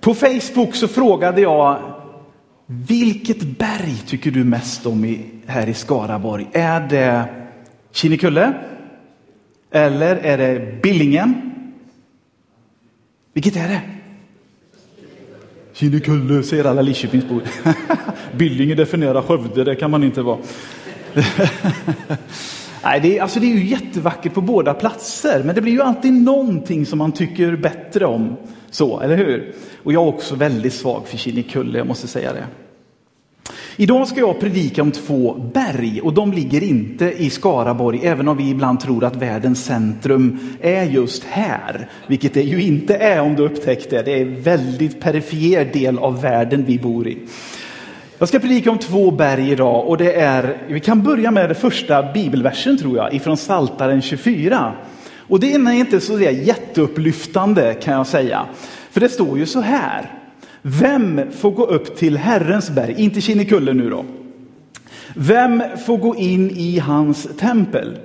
På Facebook så frågade jag vilket berg tycker du mest om i, här i Skaraborg? Är det Kinnekulle? Eller är det Billingen? Vilket är det? Kinnekulle, säger alla Lidköpingsbor. Billingen definierar Skövde, det kan man inte vara. Nej, det är, alltså det är ju jättevackert på båda platser, men det blir ju alltid någonting som man tycker bättre om. Så, eller hur? Och jag är också väldigt svag för Kinnekulle, jag måste säga det. Idag ska jag predika om två berg och de ligger inte i Skaraborg, även om vi ibland tror att världens centrum är just här. Vilket det ju inte är om du upptäckte. Det är en väldigt perifer del av världen vi bor i. Jag ska predika om två berg idag och det är, vi kan börja med den första bibelversen tror jag, ifrån Saltaren 24. Och det är inte så jätteupplyftande kan jag säga. För det står ju så här. Vem får gå upp till Herrens berg? Inte Kinnekulle nu då. Vem får gå in i hans tempel?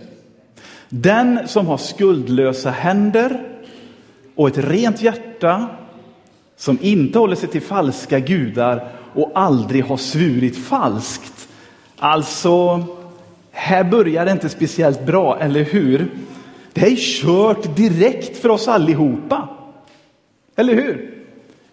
Den som har skuldlösa händer och ett rent hjärta, som inte håller sig till falska gudar och aldrig har svurit falskt. Alltså, här börjar det inte speciellt bra, eller hur? Det är kört direkt för oss allihopa. Eller hur?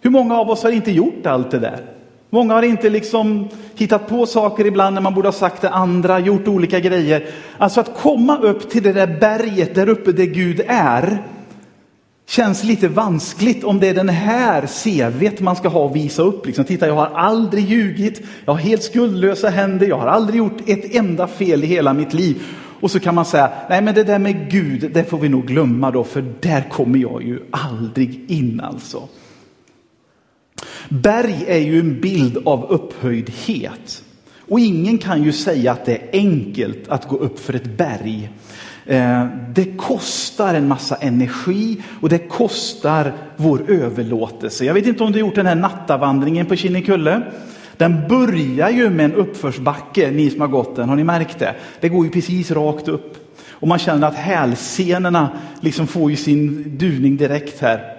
Hur många av oss har inte gjort allt det där? Många har inte liksom hittat på saker ibland när man borde ha sagt det andra, gjort olika grejer. Alltså att komma upp till det där berget där uppe där Gud är, känns lite vanskligt om det är den här CVt man ska ha och visa upp. Liksom, titta, jag har aldrig ljugit, jag har helt skuldlösa händer, jag har aldrig gjort ett enda fel i hela mitt liv. Och så kan man säga, nej men det där med Gud, det får vi nog glömma då, för där kommer jag ju aldrig in alltså. Berg är ju en bild av upphöjdhet. Och ingen kan ju säga att det är enkelt att gå upp för ett berg. Eh, det kostar en massa energi och det kostar vår överlåtelse. Jag vet inte om du har gjort den här nattavandringen på Kinnekulle. Den börjar ju med en uppförsbacke, ni som har gått den, har ni märkt det? Det går ju precis rakt upp. Och man känner att hälsenorna liksom får ju sin duvning direkt här.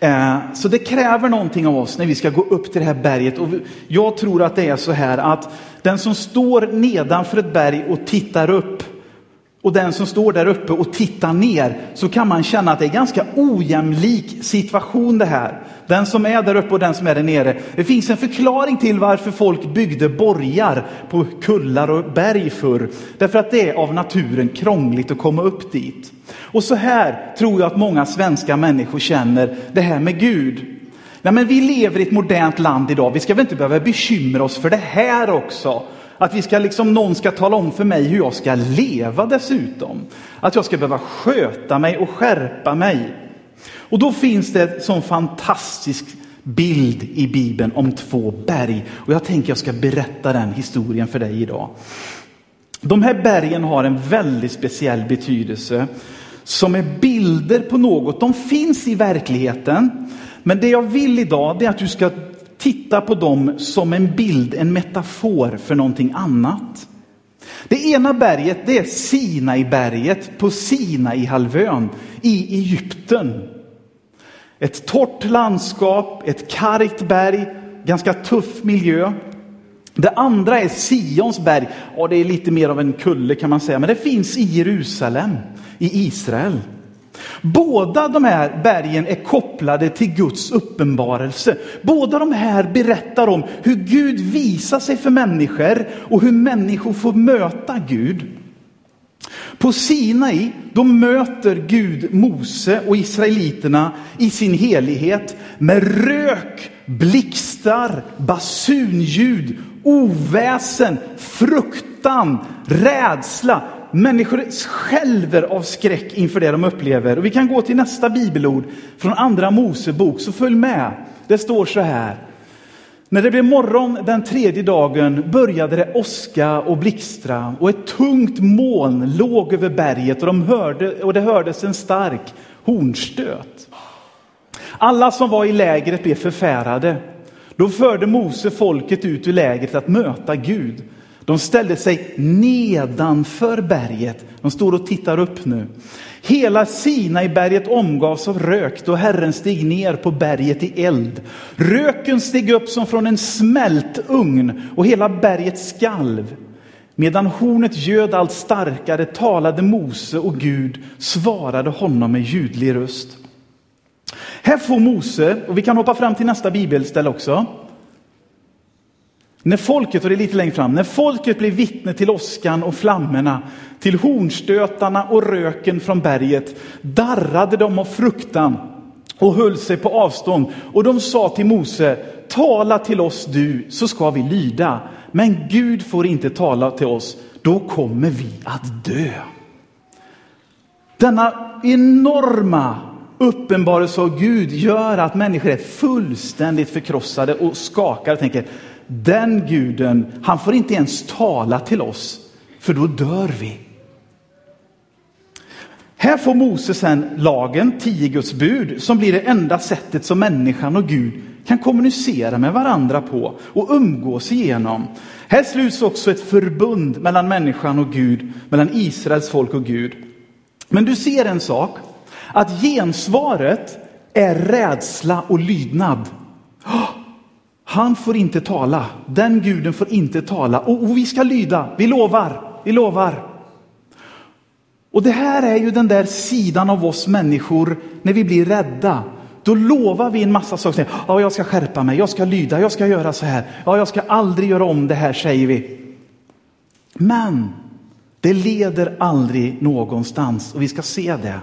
Eh, så det kräver någonting av oss när vi ska gå upp till det här berget. Och jag tror att det är så här att den som står nedanför ett berg och tittar upp och den som står där uppe och tittar ner så kan man känna att det är ganska ojämlik situation det här. Den som är där uppe och den som är där nere. Det finns en förklaring till varför folk byggde borgar på kullar och berg förr. Därför att det är av naturen krångligt att komma upp dit. Och så här tror jag att många svenska människor känner det här med Gud. Nej, men vi lever i ett modernt land idag. Vi ska väl inte behöva bekymra oss för det här också. Att vi ska liksom, någon ska tala om för mig hur jag ska leva dessutom. Att jag ska behöva sköta mig och skärpa mig. Och då finns det en sån fantastisk bild i Bibeln om två berg. Och jag tänker jag ska berätta den historien för dig idag. De här bergen har en väldigt speciell betydelse som är bilder på något. De finns i verkligheten. Men det jag vill idag är att du ska titta på dem som en bild, en metafor för någonting annat. Det ena berget det är Sinaiberget på Sinaihalvön i Egypten. Ett torrt landskap, ett kargt berg, ganska tuff miljö. Det andra är Sions berg. Ja, det är lite mer av en kulle kan man säga, men det finns i Jerusalem, i Israel. Båda de här bergen är kopplade till Guds uppenbarelse. Båda de här berättar om hur Gud visar sig för människor och hur människor får möta Gud. På Sinai, då möter Gud Mose och israeliterna i sin helighet med rök, blixtar, basunljud, oväsen, fruktan, rädsla. Människor skälver av skräck inför det de upplever. Och vi kan gå till nästa bibelord från andra Mosebok, så följ med. Det står så här. När det blev morgon den tredje dagen började det åska och blixtra och ett tungt moln låg över berget och, de hörde, och det hördes en stark hornstöt. Alla som var i lägret blev förfärade. Då förde Mose folket ut ur lägret att möta Gud. De ställde sig nedanför berget. De står och tittar upp nu. Hela Sinaiberget omgavs av rök då Herren steg ner på berget i eld. Röken steg upp som från en smältugn och hela berget skalv. Medan hornet göd allt starkare talade Mose och Gud svarade honom med ljudlig röst. Här får Mose, och vi kan hoppa fram till nästa bibelställe också. När folket, och det är lite längre fram, när folket blev vittne till åskan och flammorna, till hornstötarna och röken från berget, darrade de av fruktan och höll sig på avstånd. Och de sa till Mose, tala till oss du, så ska vi lyda. Men Gud får inte tala till oss, då kommer vi att dö. Denna enorma uppenbarelse av Gud gör att människor är fullständigt förkrossade och skakar och tänker, den guden, han får inte ens tala till oss, för då dör vi. Här får Mose sen lagen, tio Guds bud, som blir det enda sättet som människan och Gud kan kommunicera med varandra på och umgås igenom. Här sluts också ett förbund mellan människan och Gud, mellan Israels folk och Gud. Men du ser en sak, att gensvaret är rädsla och lydnad. Han får inte tala, den guden får inte tala och, och vi ska lyda, vi lovar, vi lovar. Och det här är ju den där sidan av oss människor när vi blir rädda. Då lovar vi en massa saker. Ja, jag ska skärpa mig, jag ska lyda, jag ska göra så här. Ja, jag ska aldrig göra om det här, säger vi. Men det leder aldrig någonstans och vi ska se det.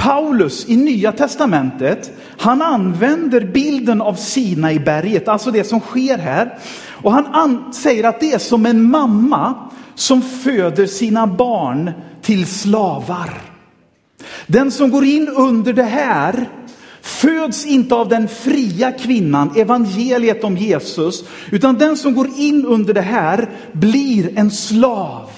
Paulus i Nya Testamentet, han använder bilden av Sinaiberget, alltså det som sker här. Och han säger att det är som en mamma som föder sina barn till slavar. Den som går in under det här föds inte av den fria kvinnan, evangeliet om Jesus, utan den som går in under det här blir en slav.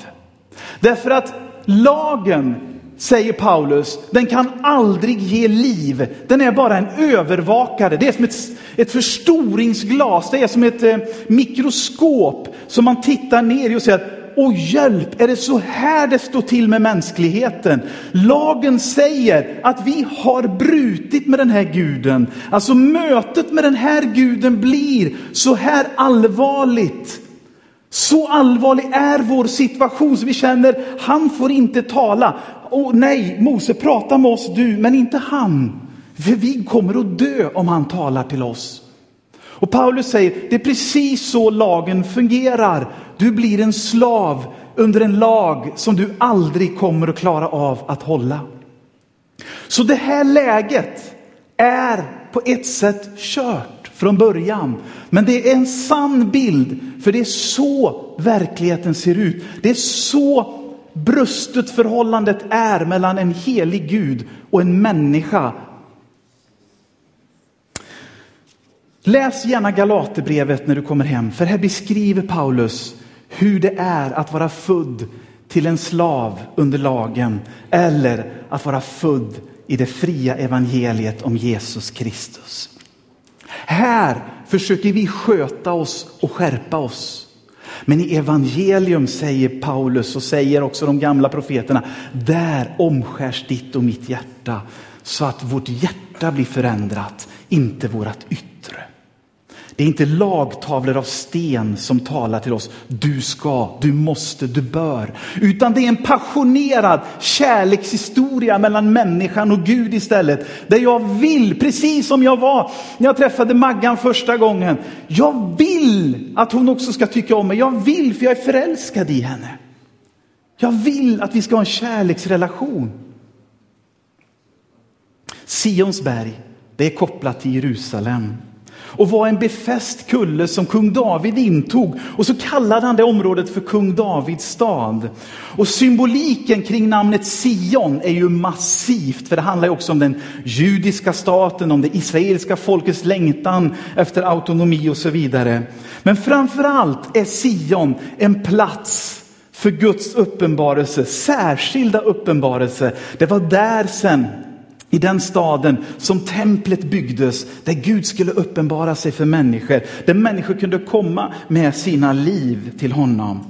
Därför att lagen säger Paulus, den kan aldrig ge liv. Den är bara en övervakare. Det är som ett, ett förstoringsglas, det är som ett eh, mikroskop som man tittar ner i och säger och hjälp, är det så här det står till med mänskligheten? Lagen säger att vi har brutit med den här guden. Alltså mötet med den här guden blir så här allvarligt. Så allvarlig är vår situation så vi känner, han får inte tala oh, nej, Mose, prata med oss du, men inte han. För vi kommer att dö om han talar till oss. Och Paulus säger, det är precis så lagen fungerar. Du blir en slav under en lag som du aldrig kommer att klara av att hålla. Så det här läget är på ett sätt kört från början. Men det är en sann bild, för det är så verkligheten ser ut. Det är så brustet förhållandet är mellan en helig Gud och en människa. Läs gärna Galaterbrevet när du kommer hem, för här beskriver Paulus hur det är att vara född till en slav under lagen eller att vara född i det fria evangeliet om Jesus Kristus. Här försöker vi sköta oss och skärpa oss. Men i evangelium säger Paulus och säger också de gamla profeterna, där omskärs ditt och mitt hjärta så att vårt hjärta blir förändrat, inte vårt yttre. Det är inte lagtavlor av sten som talar till oss. Du ska, du måste, du bör. Utan det är en passionerad kärlekshistoria mellan människan och Gud istället. Där jag vill, precis som jag var när jag träffade Maggan första gången. Jag vill att hon också ska tycka om mig. Jag vill för jag är förälskad i henne. Jag vill att vi ska ha en kärleksrelation. Sionsberg, det är kopplat till Jerusalem och var en befäst kulle som kung David intog. Och så kallade han det området för kung Davids stad. Och symboliken kring namnet Sion är ju massivt, för det handlar ju också om den judiska staten, om det israeliska folkets längtan efter autonomi och så vidare. Men framför allt är Sion en plats för Guds uppenbarelse, särskilda uppenbarelse. Det var där sen i den staden som templet byggdes, där Gud skulle uppenbara sig för människor, där människor kunde komma med sina liv till honom.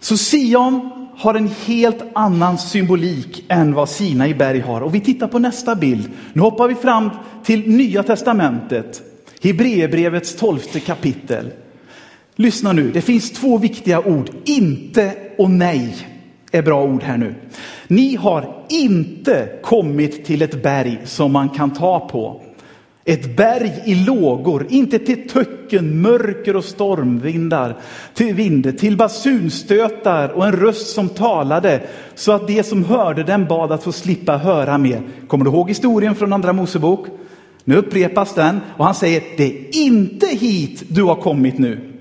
Så Sion har en helt annan symbolik än vad Sinai berg har. Och vi tittar på nästa bild. Nu hoppar vi fram till Nya Testamentet, Hebreerbrevets tolfte kapitel. Lyssna nu, det finns två viktiga ord, inte och nej är bra ord här nu. Ni har inte kommit till ett berg som man kan ta på. Ett berg i lågor, inte till töcken, mörker och stormvindar, till vind, till basunstötar och en röst som talade så att de som hörde den bad att få slippa höra mer. Kommer du ihåg historien från Andra Mosebok? Nu upprepas den och han säger, det är inte hit du har kommit nu.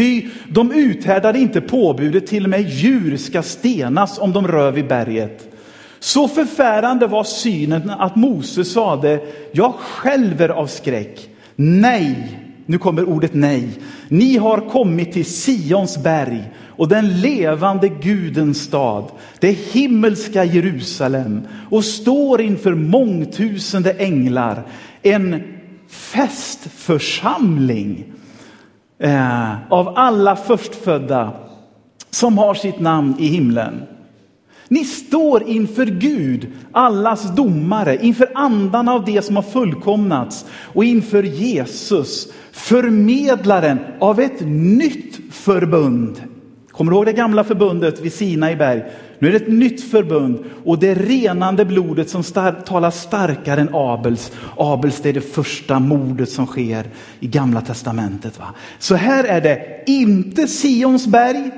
Ty de uthärdade inte påbudet, till och med djur ska stenas om de rör vid berget. Så förfärande var synen att Mose sade, jag skälver av skräck. Nej, nu kommer ordet nej. Ni har kommit till Sions berg och den levande Gudens stad, det himmelska Jerusalem och står inför mångtusende änglar, en festförsamling eh, av alla förstfödda som har sitt namn i himlen. Ni står inför Gud, allas domare, inför andarna av det som har fullkomnats och inför Jesus, förmedlaren av ett nytt förbund. Kommer du ihåg det gamla förbundet vid Sinai berg? Nu är det ett nytt förbund och det renande blodet som star talar starkare än Abels. Abels det är det första mordet som sker i gamla testamentet. Va? Så här är det inte Sions berg,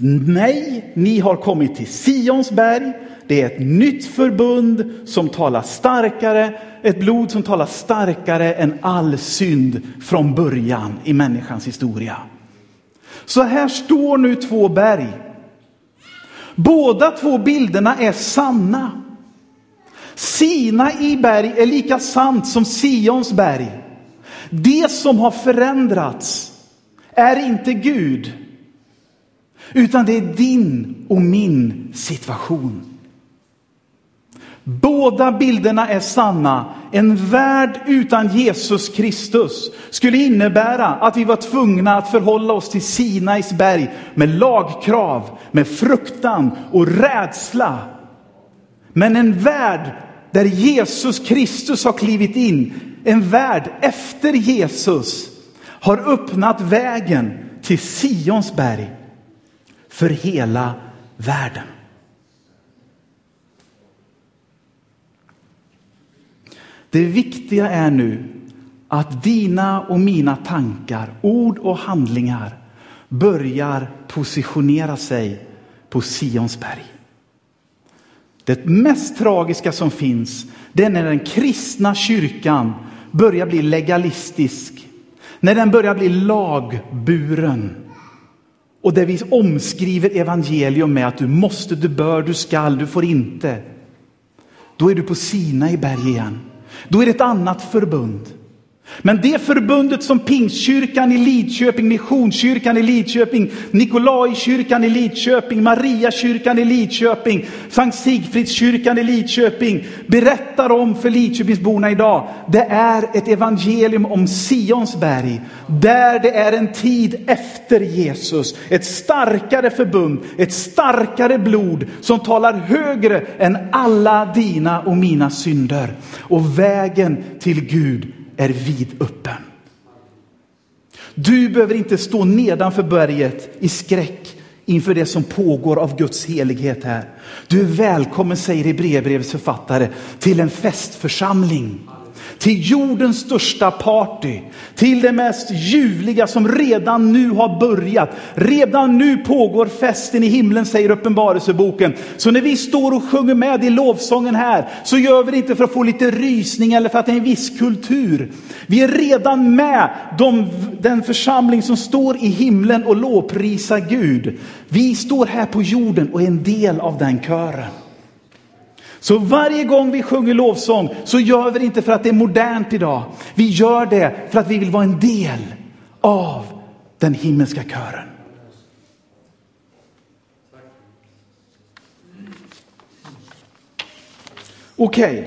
Nej, ni har kommit till Sions berg. Det är ett nytt förbund som talar starkare, ett blod som talar starkare än all synd från början i människans historia. Så här står nu två berg. Båda två bilderna är sanna. Sina i berg är lika sant som Sions berg. Det som har förändrats är inte Gud, utan det är din och min situation. Båda bilderna är sanna. En värld utan Jesus Kristus skulle innebära att vi var tvungna att förhålla oss till Sinais berg med lagkrav, med fruktan och rädsla. Men en värld där Jesus Kristus har klivit in, en värld efter Jesus, har öppnat vägen till Sions berg för hela världen. Det viktiga är nu att dina och mina tankar, ord och handlingar börjar positionera sig på Sionsberg. Det mest tragiska som finns, det är när den kristna kyrkan börjar bli legalistisk, när den börjar bli lagburen och där vi omskriver evangelium med att du måste, du bör, du skall, du får inte. Då är du på Sina i berg igen. Då är det ett annat förbund. Men det förbundet som Pingstkyrkan i Lidköping, Missionskyrkan i Lidköping, Nikolaikyrkan i Lidköping, Mariakyrkan i Lidköping, Sankt Sigfridskyrkan i Lidköping berättar om för Lidköpingsborna idag. Det är ett evangelium om Sionsberg, där det är en tid efter Jesus. Ett starkare förbund, ett starkare blod som talar högre än alla dina och mina synder. Och vägen till Gud är vidöppen. Du behöver inte stå nedanför berget i skräck inför det som pågår av Guds helighet här. Du är välkommen, säger Hebreerbrevets författare, till en festförsamling till jordens största party, till det mest ljuvliga som redan nu har börjat. Redan nu pågår festen i himlen, säger Uppenbarelseboken. Så när vi står och sjunger med i lovsången här, så gör vi det inte för att få lite rysning eller för att det är en viss kultur. Vi är redan med de, den församling som står i himlen och lovprisar Gud. Vi står här på jorden och är en del av den kören. Så varje gång vi sjunger lovsång så gör vi det inte för att det är modernt idag. Vi gör det för att vi vill vara en del av den himmelska kören. Okej, okay.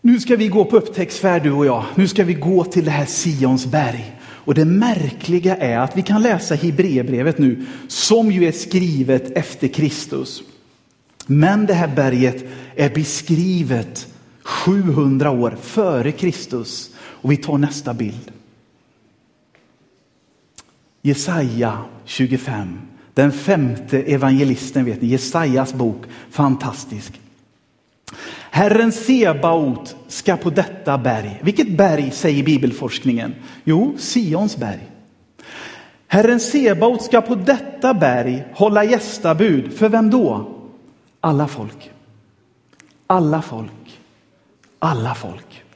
nu ska vi gå på upptäcktsfärd du och jag. Nu ska vi gå till det här Sions berg. Och det märkliga är att vi kan läsa Hebreerbrevet nu, som ju är skrivet efter Kristus. Men det här berget är beskrivet 700 år före Kristus. Och vi tar nästa bild. Jesaja 25. Den femte evangelisten vet ni, Jesajas bok. Fantastisk. Herren Sebaot ska på detta berg. Vilket berg säger bibelforskningen? Jo, Sions berg. Herren Sebaot ska på detta berg hålla gästabud. För vem då? Alla folk. Alla folk. Alla folk.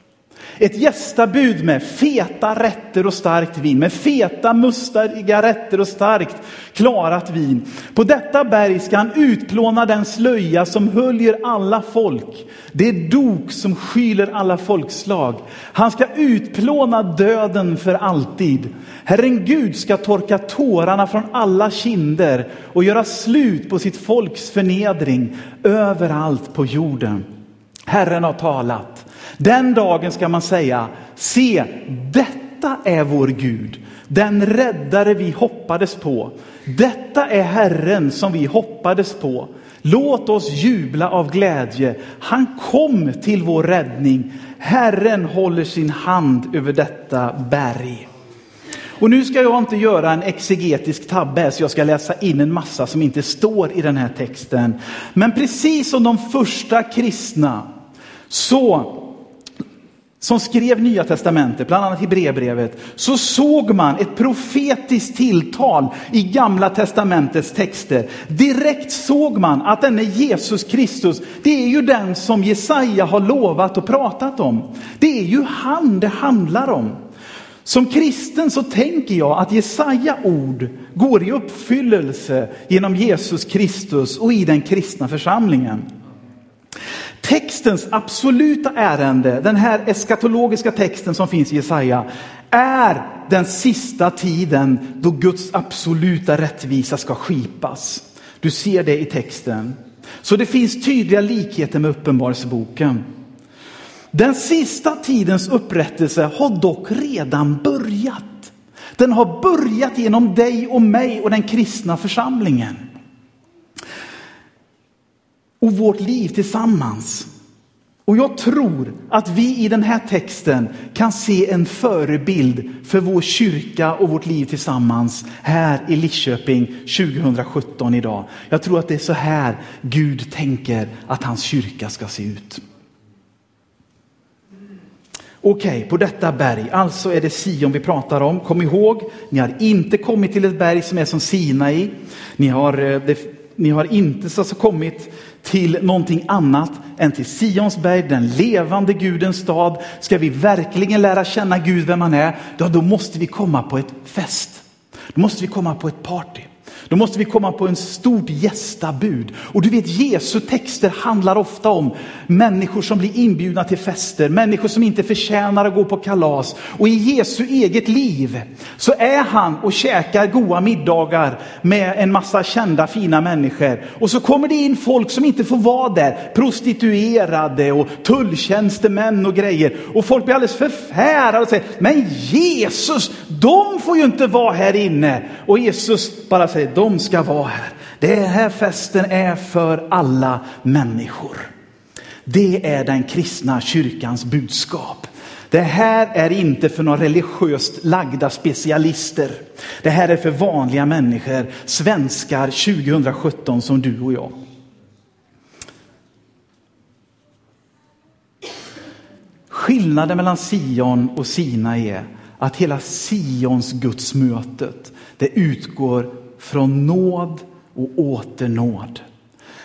Ett gästabud med feta rätter och starkt vin, med feta mustiga rätter och starkt klarat vin. På detta berg ska han utplåna den slöja som höljer alla folk, det dok som skyler alla folkslag. Han ska utplåna döden för alltid. Herren Gud ska torka tårarna från alla kinder och göra slut på sitt folks förnedring överallt på jorden. Herren har talat. Den dagen ska man säga, se, detta är vår Gud, den räddare vi hoppades på. Detta är Herren som vi hoppades på. Låt oss jubla av glädje. Han kom till vår räddning. Herren håller sin hand över detta berg. Och nu ska jag inte göra en exegetisk tabbe, så jag ska läsa in en massa som inte står i den här texten. Men precis som de första kristna, så som skrev Nya Testamentet, bland annat Hebreerbrevet, så såg man ett profetiskt tilltal i Gamla Testamentets texter. Direkt såg man att denne Jesus Kristus, det är ju den som Jesaja har lovat och pratat om. Det är ju han det handlar om. Som kristen så tänker jag att Jesaja ord går i uppfyllelse genom Jesus Kristus och i den kristna församlingen. Textens absoluta ärende, den här eskatologiska texten som finns i Jesaja, är den sista tiden då Guds absoluta rättvisa ska skipas. Du ser det i texten. Så det finns tydliga likheter med Uppenbarelseboken. Den sista tidens upprättelse har dock redan börjat. Den har börjat genom dig och mig och den kristna församlingen och vårt liv tillsammans. Och jag tror att vi i den här texten kan se en förebild för vår kyrka och vårt liv tillsammans här i Lidköping 2017 idag. Jag tror att det är så här Gud tänker att hans kyrka ska se ut. Okej, okay, på detta berg, alltså är det Sion vi pratar om. Kom ihåg, ni har inte kommit till ett berg som är som Sinai. Ni har, eh, det, ni har inte alltså kommit till någonting annat än till Sionsberg, den levande Gudens stad. Ska vi verkligen lära känna Gud vem han är, då måste vi komma på ett fest. Då måste vi komma på ett party. Då måste vi komma på en stort gästabud. Och du vet, Jesu texter handlar ofta om människor som blir inbjudna till fester, människor som inte förtjänar att gå på kalas. Och i Jesu eget liv så är han och käkar goda middagar med en massa kända fina människor. Och så kommer det in folk som inte får vara där, prostituerade och tulltjänstemän och grejer. Och folk blir alldeles förfärade och säger, men Jesus, de får ju inte vara här inne. Och Jesus bara säger, de ska vara här. Det här festen är för alla människor. Det är den kristna kyrkans budskap. Det här är inte för några religiöst lagda specialister. Det här är för vanliga människor, svenskar 2017 som du och jag. Skillnaden mellan Sion och Sina är att hela Sions gudsmötet, det utgår från nåd och åter nåd.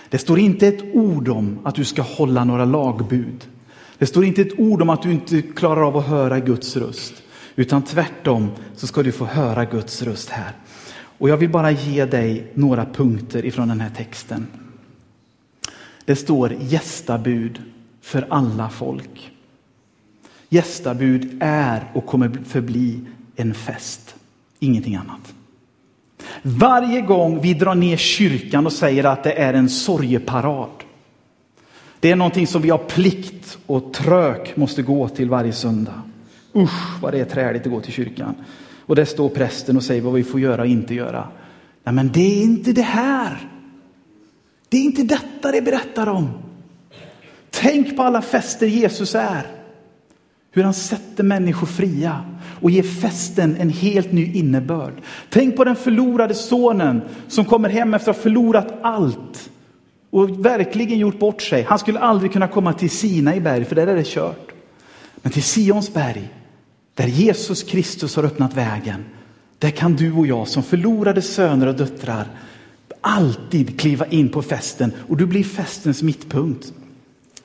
Det står inte ett ord om att du ska hålla några lagbud. Det står inte ett ord om att du inte klarar av att höra Guds röst. Utan tvärtom så ska du få höra Guds röst här. Och jag vill bara ge dig några punkter ifrån den här texten. Det står gästabud för alla folk. Gästabud är och kommer förbli en fest, ingenting annat. Varje gång vi drar ner kyrkan och säger att det är en sorgeparad, Det är någonting som vi har plikt och trök måste gå till varje söndag. Usch vad det är träligt att gå till kyrkan. Och där står prästen och säger vad vi får göra och inte göra. Nej, men det är inte det här. Det är inte detta det berättar om. Tänk på alla fester Jesus är. Hur han sätter människor fria och ger festen en helt ny innebörd. Tänk på den förlorade sonen som kommer hem efter att ha förlorat allt och verkligen gjort bort sig. Han skulle aldrig kunna komma till Sina i berg, för där är det kört. Men till Sions berg, där Jesus Kristus har öppnat vägen, där kan du och jag som förlorade söner och döttrar alltid kliva in på festen och du blir festens mittpunkt.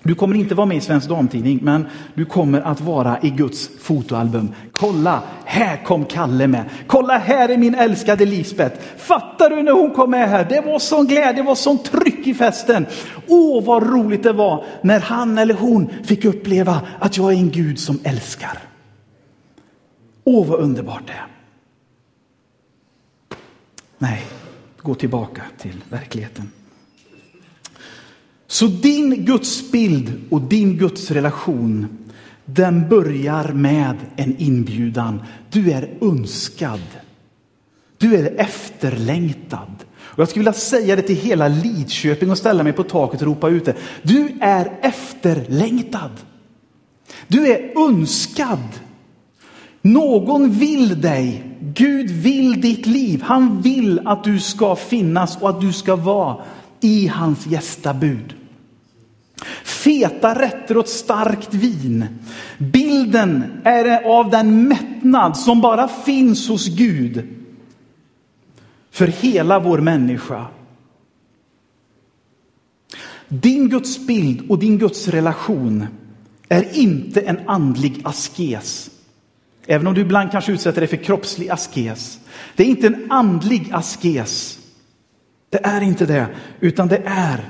Du kommer inte vara med i Svensk Damtidning, men du kommer att vara i Guds fotoalbum. Kolla, här kom Kalle med. Kolla, här är min älskade Lisbeth. Fattar du när hon kom med här? Det var sån glädje, det var sån tryck i festen. Åh, vad roligt det var när han eller hon fick uppleva att jag är en Gud som älskar. Åh, vad underbart det är. Nej, gå tillbaka till verkligheten. Så din gudsbild och din gudsrelation, den börjar med en inbjudan. Du är önskad. Du är efterlängtad. Och jag skulle vilja säga det till hela Lidköping och ställa mig på taket och ropa ut det. Du är efterlängtad. Du är önskad. Någon vill dig. Gud vill ditt liv. Han vill att du ska finnas och att du ska vara i hans gästabud. Feta rätter och ett starkt vin. Bilden är av den mättnad som bara finns hos Gud för hela vår människa. Din Guds bild och din Guds relation är inte en andlig askes. Även om du ibland kanske utsätter dig för kroppslig askes. Det är inte en andlig askes. Det är inte det, utan det är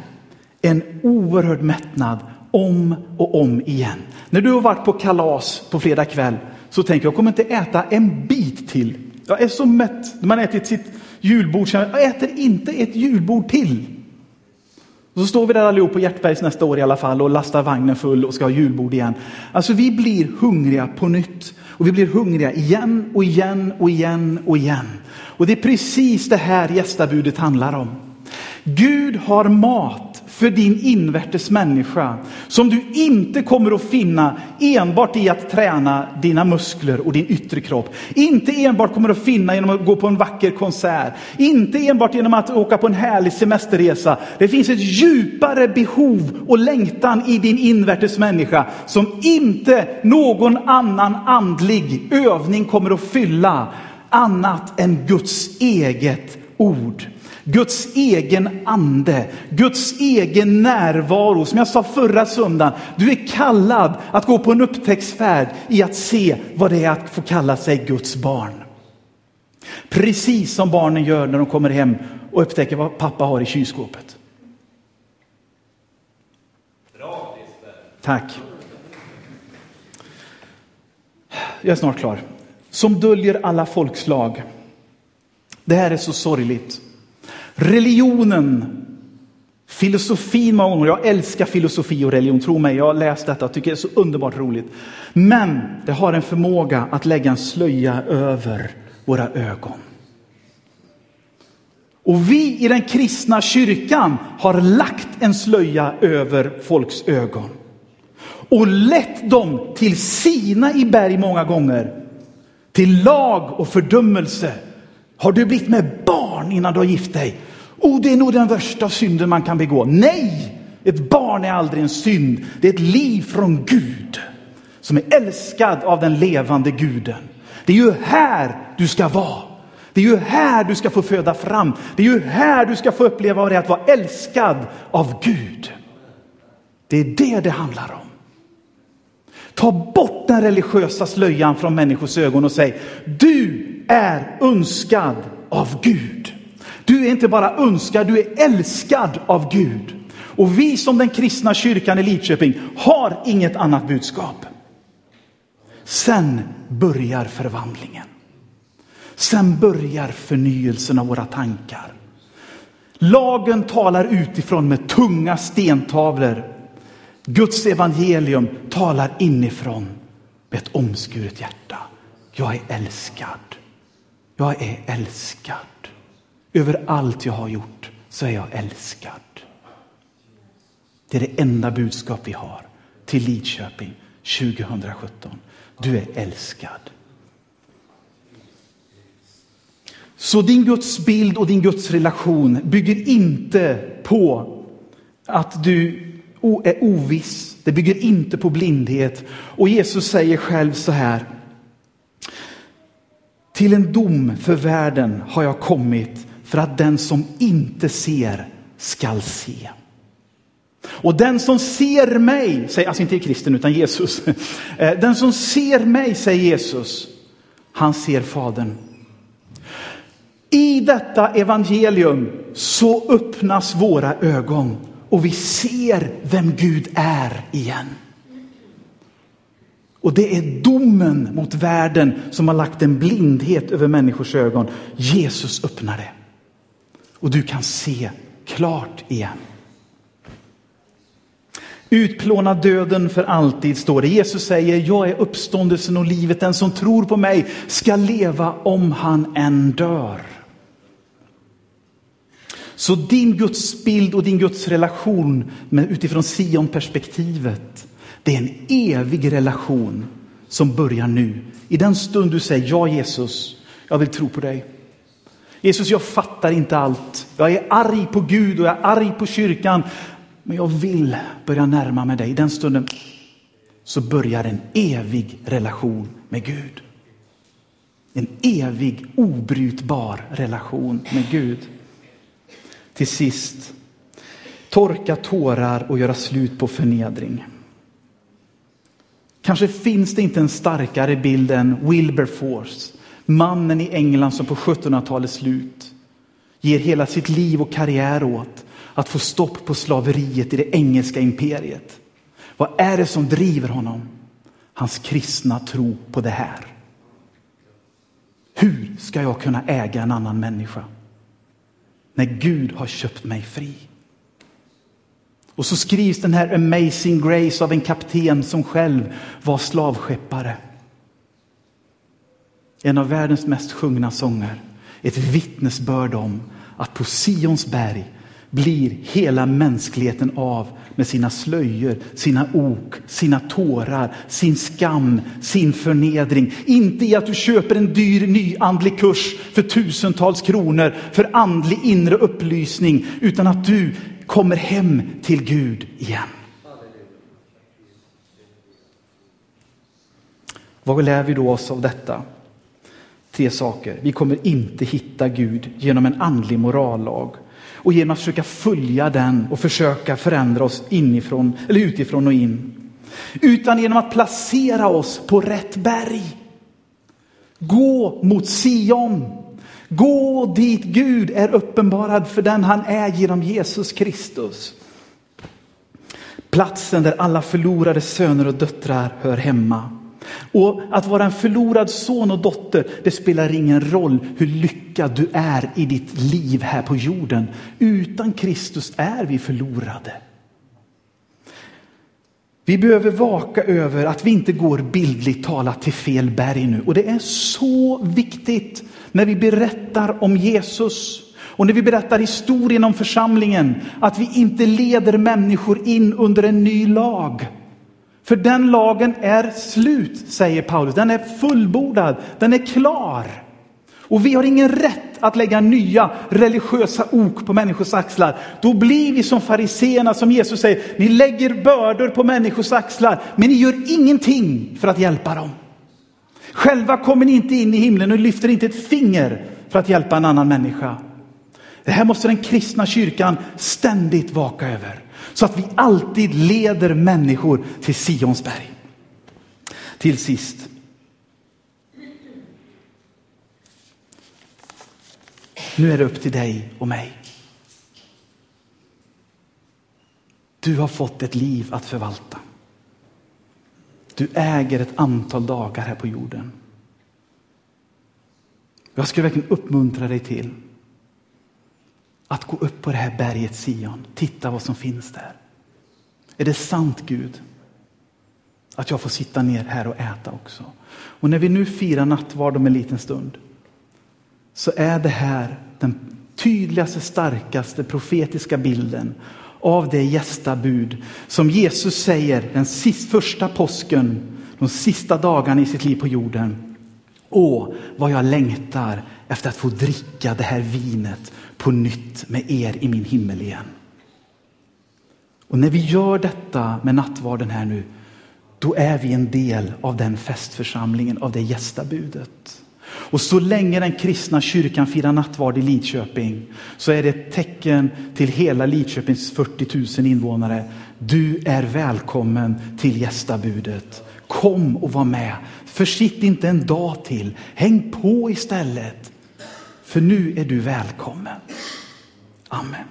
en oerhörd mättnad om och om igen. När du har varit på kalas på fredag kväll så tänker jag, jag kommer inte äta en bit till. Jag är så mätt. När man ätit sitt julbord, jag äter inte ett julbord till. Och så står vi där allihop på Hjärtbergs nästa år i alla fall och lastar vagnen full och ska ha julbord igen. Alltså vi blir hungriga på nytt. Och vi blir hungriga igen och igen och igen och igen. Och det är precis det här gästabudet handlar om. Gud har mat för din invärtes människa som du inte kommer att finna enbart i att träna dina muskler och din yttre kropp. Inte enbart kommer att finna genom att gå på en vacker konsert. Inte enbart genom att åka på en härlig semesterresa. Det finns ett djupare behov och längtan i din invärtes människa som inte någon annan andlig övning kommer att fylla annat än Guds eget ord. Guds egen ande, Guds egen närvaro. Som jag sa förra söndagen, du är kallad att gå på en upptäcktsfärd i att se vad det är att få kalla sig Guds barn. Precis som barnen gör när de kommer hem och upptäcker vad pappa har i kylskåpet. Bra, Tack. Jag är snart klar. Som döljer alla folkslag. Det här är så sorgligt. Religionen, filosofin många gånger. Jag älskar filosofi och religion, tro mig. Jag har läst detta och tycker det är så underbart roligt. Men det har en förmåga att lägga en slöja över våra ögon. Och vi i den kristna kyrkan har lagt en slöja över folks ögon och lett dem till sina i berg många gånger, till lag och fördömelse. Har du blivit med barn innan du har gift dig? Oh, det är nog den värsta synden man kan begå. Nej, ett barn är aldrig en synd. Det är ett liv från Gud som är älskad av den levande guden. Det är ju här du ska vara. Det är ju här du ska få föda fram. Det är ju här du ska få uppleva vad det är att vara älskad av Gud. Det är det det handlar om. Ta bort den religiösa slöjan från människors ögon och säg, du är önskad av Gud. Du är inte bara önskad, du är älskad av Gud. Och vi som den kristna kyrkan i Lidköping har inget annat budskap. Sen börjar förvandlingen. Sen börjar förnyelsen av våra tankar. Lagen talar utifrån med tunga stentavlor. Guds evangelium talar inifrån med ett omskuret hjärta. Jag är älskad. Jag är älskad. Över allt jag har gjort så är jag älskad. Det är det enda budskap vi har till Lidköping 2017. Du är älskad. Så din Guds bild och din Guds relation bygger inte på att du är oviss. Det bygger inte på blindhet. Och Jesus säger själv så här. Till en dom för världen har jag kommit för att den som inte ser skall se. Och den som ser mig, alltså inte kristen utan Jesus. Eh, den som ser mig, säger Jesus, han ser Fadern. I detta evangelium så öppnas våra ögon och vi ser vem Gud är igen. Och det är domen mot världen som har lagt en blindhet över människors ögon. Jesus öppnar det. Och du kan se klart igen. Utplåna döden för alltid, står det. Jesus säger, jag är uppståndelsen och livet. Den som tror på mig ska leva om han än dör. Så din Guds bild och din Guds relation utifrån Sion-perspektivet, det är en evig relation som börjar nu. I den stund du säger ja Jesus, jag vill tro på dig. Jesus, jag fattar inte allt. Jag är arg på Gud och jag är arg på kyrkan. Men jag vill börja närma mig dig. I den stunden så börjar en evig relation med Gud. En evig obrytbar relation med Gud. Till sist, torka tårar och göra slut på förnedring. Kanske finns det inte en starkare bild än Wilberforce, mannen i England som på 1700-talets slut ger hela sitt liv och karriär åt att få stopp på slaveriet i det engelska imperiet. Vad är det som driver honom? Hans kristna tro på det här. Hur ska jag kunna äga en annan människa? när Gud har köpt mig fri. Och så skrivs den här Amazing Grace av en kapten som själv var slavskeppare. En av världens mest sjungna sånger. Ett vittnesbörd om att på Sions berg blir hela mänskligheten av med sina slöjor, sina ok, sina tårar, sin skam, sin förnedring. Inte i att du köper en dyr ny andlig kurs för tusentals kronor för andlig inre upplysning, utan att du kommer hem till Gud igen. Vad lär vi då oss av detta? Tre saker. Vi kommer inte hitta Gud genom en andlig morallag och genom att försöka följa den och försöka förändra oss inifrån eller utifrån och in. Utan genom att placera oss på rätt berg. Gå mot Sion. Gå dit Gud är uppenbarad för den han är genom Jesus Kristus. Platsen där alla förlorade söner och döttrar hör hemma. Och att vara en förlorad son och dotter, det spelar ingen roll hur lyckad du är i ditt liv här på jorden. Utan Kristus är vi förlorade. Vi behöver vaka över att vi inte går bildligt talat till fel berg nu. Och det är så viktigt när vi berättar om Jesus och när vi berättar historien om församlingen, att vi inte leder människor in under en ny lag. För den lagen är slut, säger Paulus. Den är fullbordad, den är klar. Och vi har ingen rätt att lägga nya religiösa ok på människors axlar. Då blir vi som fariseerna som Jesus säger, ni lägger bördor på människors axlar, men ni gör ingenting för att hjälpa dem. Själva kommer ni inte in i himlen och lyfter inte ett finger för att hjälpa en annan människa. Det här måste den kristna kyrkan ständigt vaka över. Så att vi alltid leder människor till Sionsberg. Till sist. Nu är det upp till dig och mig. Du har fått ett liv att förvalta. Du äger ett antal dagar här på jorden. Jag skulle verkligen uppmuntra dig till att gå upp på det här berget Sion. Titta vad som finns där. Är det sant Gud? Att jag får sitta ner här och äta också. Och när vi nu firar nattvard om en liten stund så är det här den tydligaste, starkaste profetiska bilden av det gästabud som Jesus säger den sist, första påsken, de sista dagarna i sitt liv på jorden. Åh, vad jag längtar efter att få dricka det här vinet på nytt med er i min himmel igen. Och när vi gör detta med nattvarden här nu, då är vi en del av den festförsamlingen, av det gästabudet. Och så länge den kristna kyrkan firar nattvard i Lidköping så är det ett tecken till hela Lidköpings 40 000 invånare. Du är välkommen till gästabudet. Kom och var med. Försitt inte en dag till. Häng på istället. För nu är du välkommen. Amen.